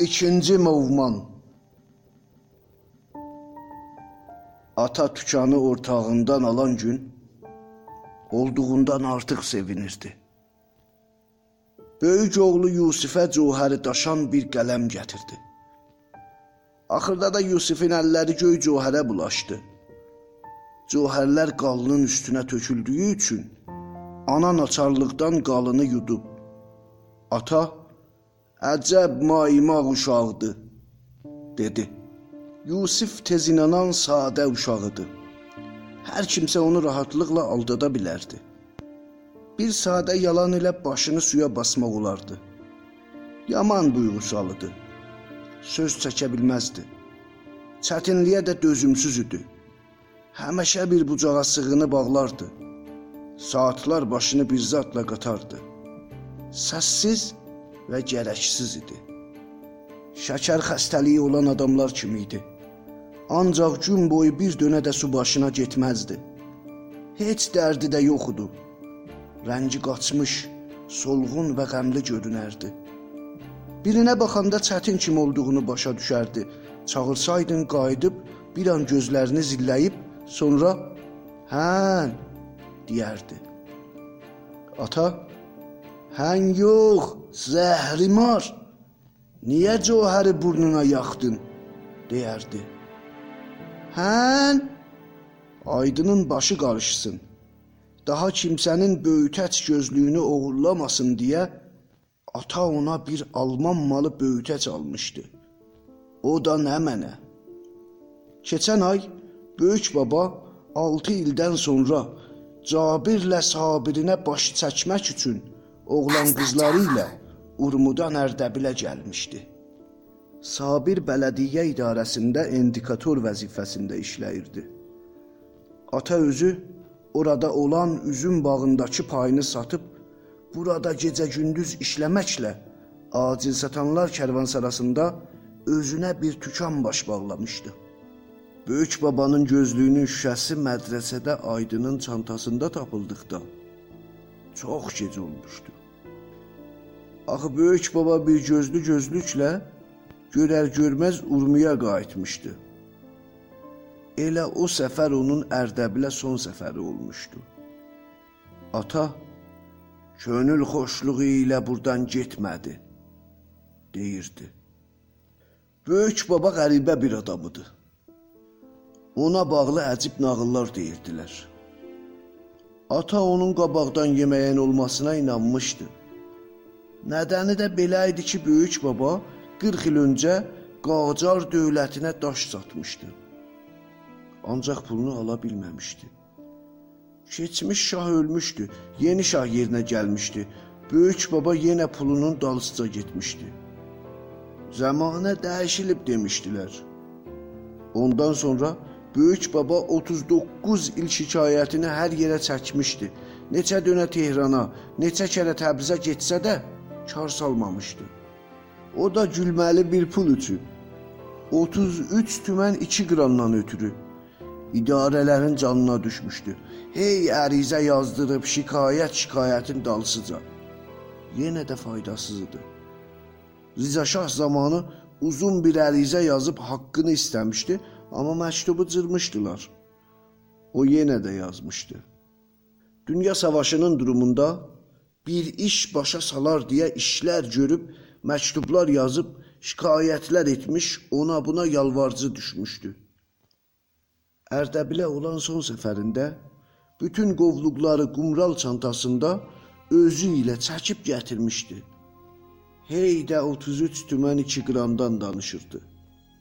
İkinci Movman Ata tükanı ortağından alan gün olduğundan artıq sevinirdi. Böyük oğlu Yusifə cəvhəri daşan bir qələm gətirdi. Axırda da Yusifin əlləri göy cəvhərə bulaşdı. Cəvhərlər qalının üstünə töküldüyü üçün ana naçarlıqdan qalını yudub. Ata Əcəb maimaq uşaqdır, dedi. Yusif tez inanan sadə uşağıdır. Hər kimsə onu rahatlıqla aldada bilərdi. Bir sadə yalan ilə başını suya basmaq olardı. Yaman duyğusalıdı. Söz çəkə bilməzdi. Çətinliyə də dözümsüz idi. Həmişə bir bucağa sığını bağlardı. Saatlar başını bir zatla qatardı. Səssiz və gərəksiz idi. Şəkər xəstəliyi olan adamlar kimi idi. Ancaq gün boyu bir dönə də su başına getməzdi. Heç dərdi də yox idi. Rəngi qaçmış, solğun və qəmli görünərdi. Birinə baxanda çətin kim olduğunu başa düşərdi. Çağırsaydın qayıdıb bir an gözlərini zilləyib, sonra "Hə" deyərdi. Ata Sən yox, zəhrimar. Niyə cəvhəri burnuna yaxdın? deyərdi. Sən Aydının başı qarışsın. Daha kimsənin böyütəç gözlüyünü oğurlamasın deyə ata ona bir alman malı böyütəç almışdı. O da nə mənə? Keçən ay böyük baba 6 ildən sonra Cabirlə Sabirinə baş çəkmək üçün oğlan qızları ilə Urmudan Ərdəbilə gəlmişdi. Sabir bələdiyyə idarəsində indikator vəzifəsində işləyirdi. Ata özü orada olan üzüm bağındakı payını satıb burada gecə-gündüz işləməklə acil satanlar kərvansarasında özünə bir tükan baş bağlamışdı. Böyük babanın gözlüyünün şüşəsi mədrəsədə Aydının çantasında tapıldıqda çox gec olmuşdu. Axı böyük baba bir gözlü gözlüklə görər görməz Urmiya qayıtmışdı. Elə o səfər onun Ərdəbilə son səfəri olmuşdu. Ata könül xoşluğu ilə burdan getmədi, deyirdi. Böyük baba qəribə bir adam idi. Ona bağlı əcib nağıllar deyirdilər. Ata onun qabaqdan yeməyin olmasına inanmışdı. Nədəni də belə idi ki, böyük baba 40 il öncə Qacar dövlətinə daş satmışdı. Ancaq pulunu ala bilməmişdi. Keçmiş şah ölmüşdü, yeni şah yerinə gəlmişdi. Böyük baba yenə pulunun dalısıca getmişdi. Zəmanə dəyişilib demişdilər. Ondan sonra böyük baba 39 il şikayətini hər yerə çəkmişdi. Neçə dönə Tehrana, neçə kərə Təbrizə getsə də kar salmamışdı. O da gülməli bir pul üçün 33 tümən 2 qramdan ötürü idarələrin canına düşmüşdü. Hey ərizə yazdırıb şikayət şikayətin dalsıca. Yenə də faydasız idi. Riza Şah zamanı uzun bir ərizə yazıb haqqını istəmişdi, amma məktubu cırmışdılar. O yenə də yazmışdı. Dünya savaşının durumunda bir iş başa salar deyə işlər görüb, məktublar yazıb, şikayətlər etmiş, ona buna yalvarıcı düşmüşdü. Ərdəbilə olan son səfərində bütün qovluqları qumral çantasında özü ilə çəkib gətirmişdi. Hey də 33 tümən 2 qramdan danışırdı.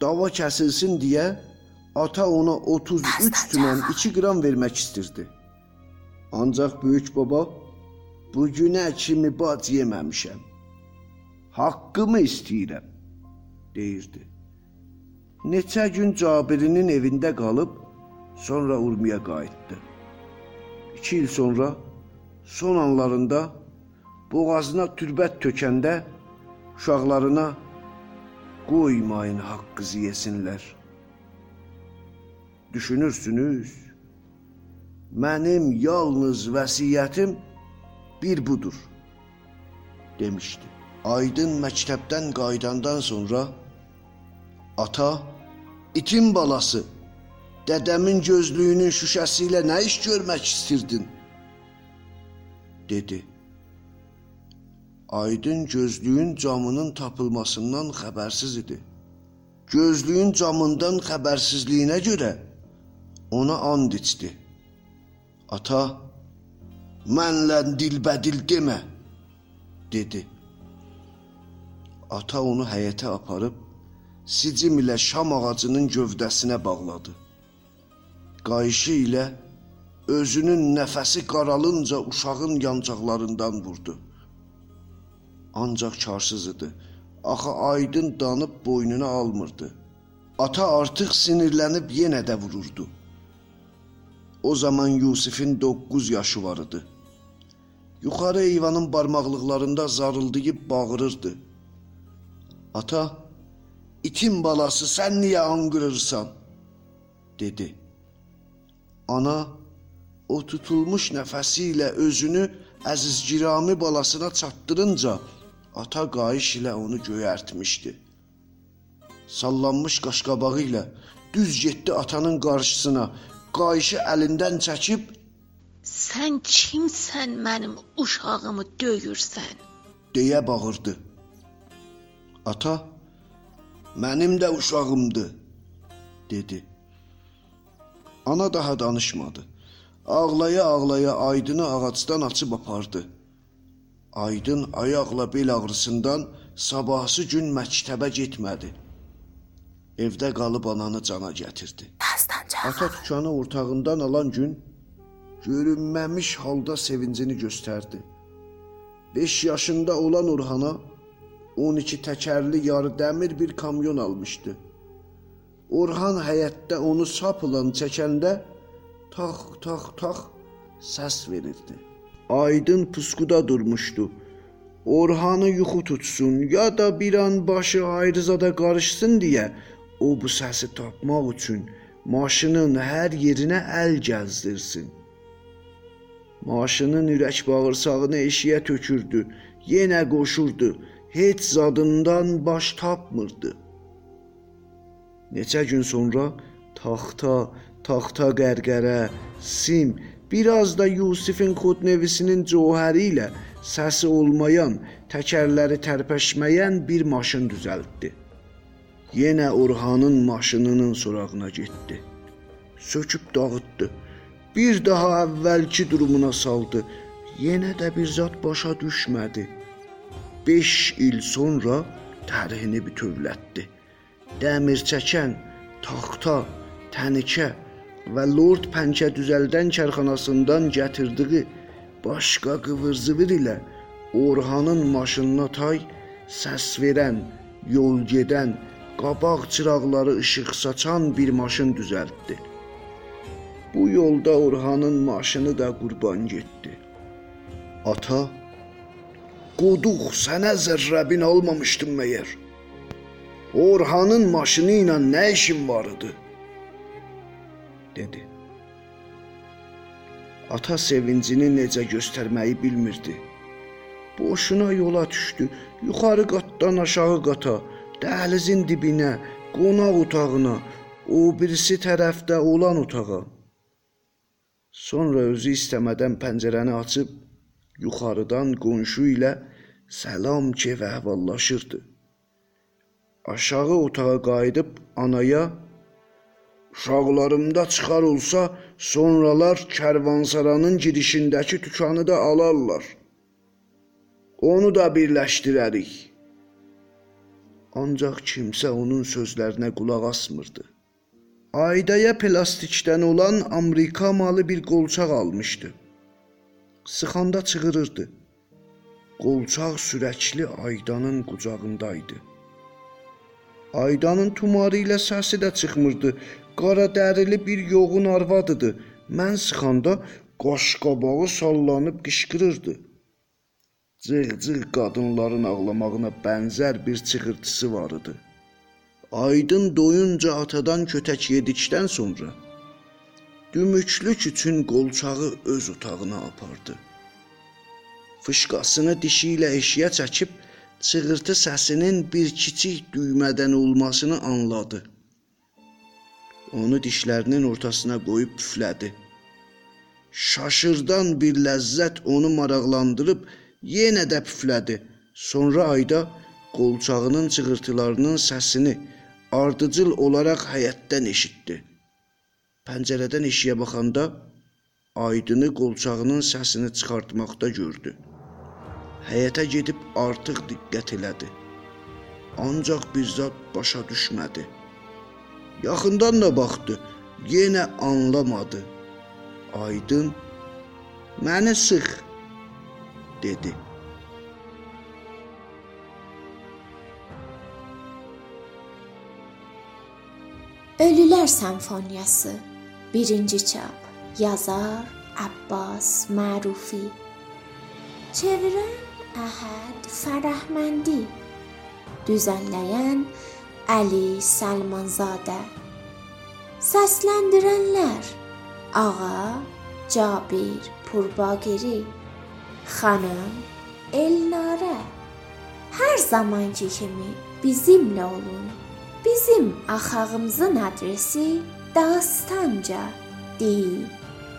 Dava kəsilsin deyə ata ona 33 tümən 2 qram vermək istirdi. Ancaq böyük baba Bu günə kimi bac yeməmişəm. Haqqımı istəyirəm, deyirdi. Neçə gün Cabirinin evində qalıb, sonra Urmiya qayıtdı. İki il sonra, son anlarında boğazına türbət tökəndə uşaqlarına qoymayın haqqızı yesinlər. Düşünürsünüz, mənim yalnız vəsiyyətim bir budur demişdi. Aydın məktəbdən qayıdandan sonra ata itin balası dədəmin gözlüyünün şüşəsi ilə nə iş görmək istərdin? dedi. Aydın gözlüyün camının tapılmasından xəbərsiz idi. Gözlüyün camından xəbərsizliyinə görə ona and içdi. Ata, mənlə dilbədil demə, dedi. Ata onu həyətə aparıb sicim ilə şam ağacının gövdəsinə bağladı. Qayışı ilə özünün nəfəsi qaralınca uşağın yancaqlarından vurdu. Ancaq karsız idi. Axı aydın danıb boynuna almırdı. Ata artıq sinirlənib yenə də vururdu. O zaman Yusifin 9 yaşı var idi. Yuxarı eyvanın barmaqlıqlarında zarıldayıb bağırırdı. Ata, itin balası sən niyə anqırırsan? dedi. Ana o tutulmuş nəfəsi ilə özünü əzizgirami balasına çatdırınca ata qayış ilə onu göyərtmişdi. Sallanmış qaşqabağı ilə düz getdi atanın qarşısına, qayışı əlindən çəkib Sən kimsən mənim uşağımı döyürsən? deyə bağırdı. Ata, mənim də uşağımdır, dedi. Ana daha danışmadı. Ağlaya-ağlaya Aydını ağacdan açıb apardı. Aydın ayaqla bel ağrısından sabahsı gün məktəbə getmədi. Evdə qalıb ananı cana gətirdi. Ata dükanı ortağından alan gün görünməmiş halda sevincini göstərdi. 5 yaşında olan Orhana 12 təkərli yarı dəmir bir kamyon almışdı. Orhan həyətdə onu sapla çəkəndə tax tax tax səs verirdi. Aydın puskuda durmuşdu. Orhanı yuxu tutsun ya da bir an başı ayrızada qarışsın deyə o bu səsi tapmaq üçün maşının hər yerinə əl gəzdirsin. Maşının ürək bağırsağını eşiyə tökürdü, yenə qoşurdu, heç zadından baş tapmırdı. Neçə gün sonra taxta, taxta qərqərə, sim, biraz da Yusifin xodnevisinin cəvhəri ilə səsi olmayan, təkərləri tərpəşməyən bir maşın düzəltdi. Yenə Orhanın maşınının sorağına getdi. Söküb dağıtdı. Bir daha əvvəlki durumuna saldı. Yenə də bir zat başa düşmədi. 5 il sonra tərihini bütövlətdi. Dəmir çəkən, taxta, tənikə və Lord Pəncə düzəldən karxanasından gətirdiyi başqa qıvır-zıvır ilə Orhanın maşınına tay səs verən, yol gedən, qabaq çıraqları işıq saçan bir maşın düzəltdi. Bu yolda Orhanın maşını da qurban getdi. Ata, qoduq sənə zərrəbin almamışdım məyər? Orhanın maşını ilə nə işin var idi? Dedi. Ata sevincini necə göstərməyi bilmirdi. Boşuna yola düşdü, yuxarı qatdan aşağı qata, dəhlizin dibinə, qonaq otağına, o birisi tərəfdə olan otağa. Sonra özü istəmədən pəncərəni açıb yuxarıdan qonşu ilə salam ki və əhvallaşırdı. Aşağı otağa qayıdıb anaya Uşaqlarımda çıxar olsa, sonralar kərvansaranın girişindəki dükanı da alarlar. Onu da birləşdirərik. Ancaq kimsə onun sözlərinə qulaq asmırdı. Aydaya plastikdən olan Amerika malı bir qolçaq almışdı. Sıxanda çığırırdı. Qolçaq sürəkli Aydanın qucağındaydı. Aydanın tumarı ilə səsi də çıxmırdı. Qara dərili bir yoğun arvadıdı. Mən sıxanda qaşqabağı sallanıb qışqırırdı. Cığ-cığ qadınların ağlamağına bənzər bir çığırtısı var idi. Aydın doyunca atadan kötək yedikdən sonra dümüklük üçün qolçağı öz otağına apardı. Fışqasını dişi ilə eşiyə çəkib çığırtı səsinin bir kiçik düymədən olmasını anladı. Onu dişlərinin ortasına qoyub püflədi. Şaşırdan bir ləzzət onu maraqlandırıb yenə də püflədi. Sonra ayda qolçağının çığırtılarının səsini ardıcıl olaraq həyətdən eşitdi. Pəncərədən eşiyə baxanda Aydını qolçağının səsini çıxartmaqda gördü. Həyətə gedib artıq diqqət elədi. Ancaq bir zad başa düşmədi. Yaxından da baxdı, yenə anlamadı. Aydın "Məni sıx" dedi. Ölülər Senfoniyası 1-ci çap Yazar Abbas Marufi Çevirən Əhəd Fərəhməndi Düzənləyən Əli Salmanzadə. Səsləndirənlər Ağa Cabir Purbagiri Xanım Elnarə. Hər zamanki kimi bizimlə olun. Bizim axağımızın adresi Dastanca D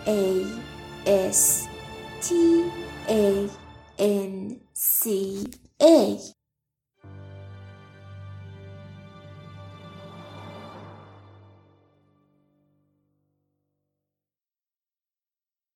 A S T A N C A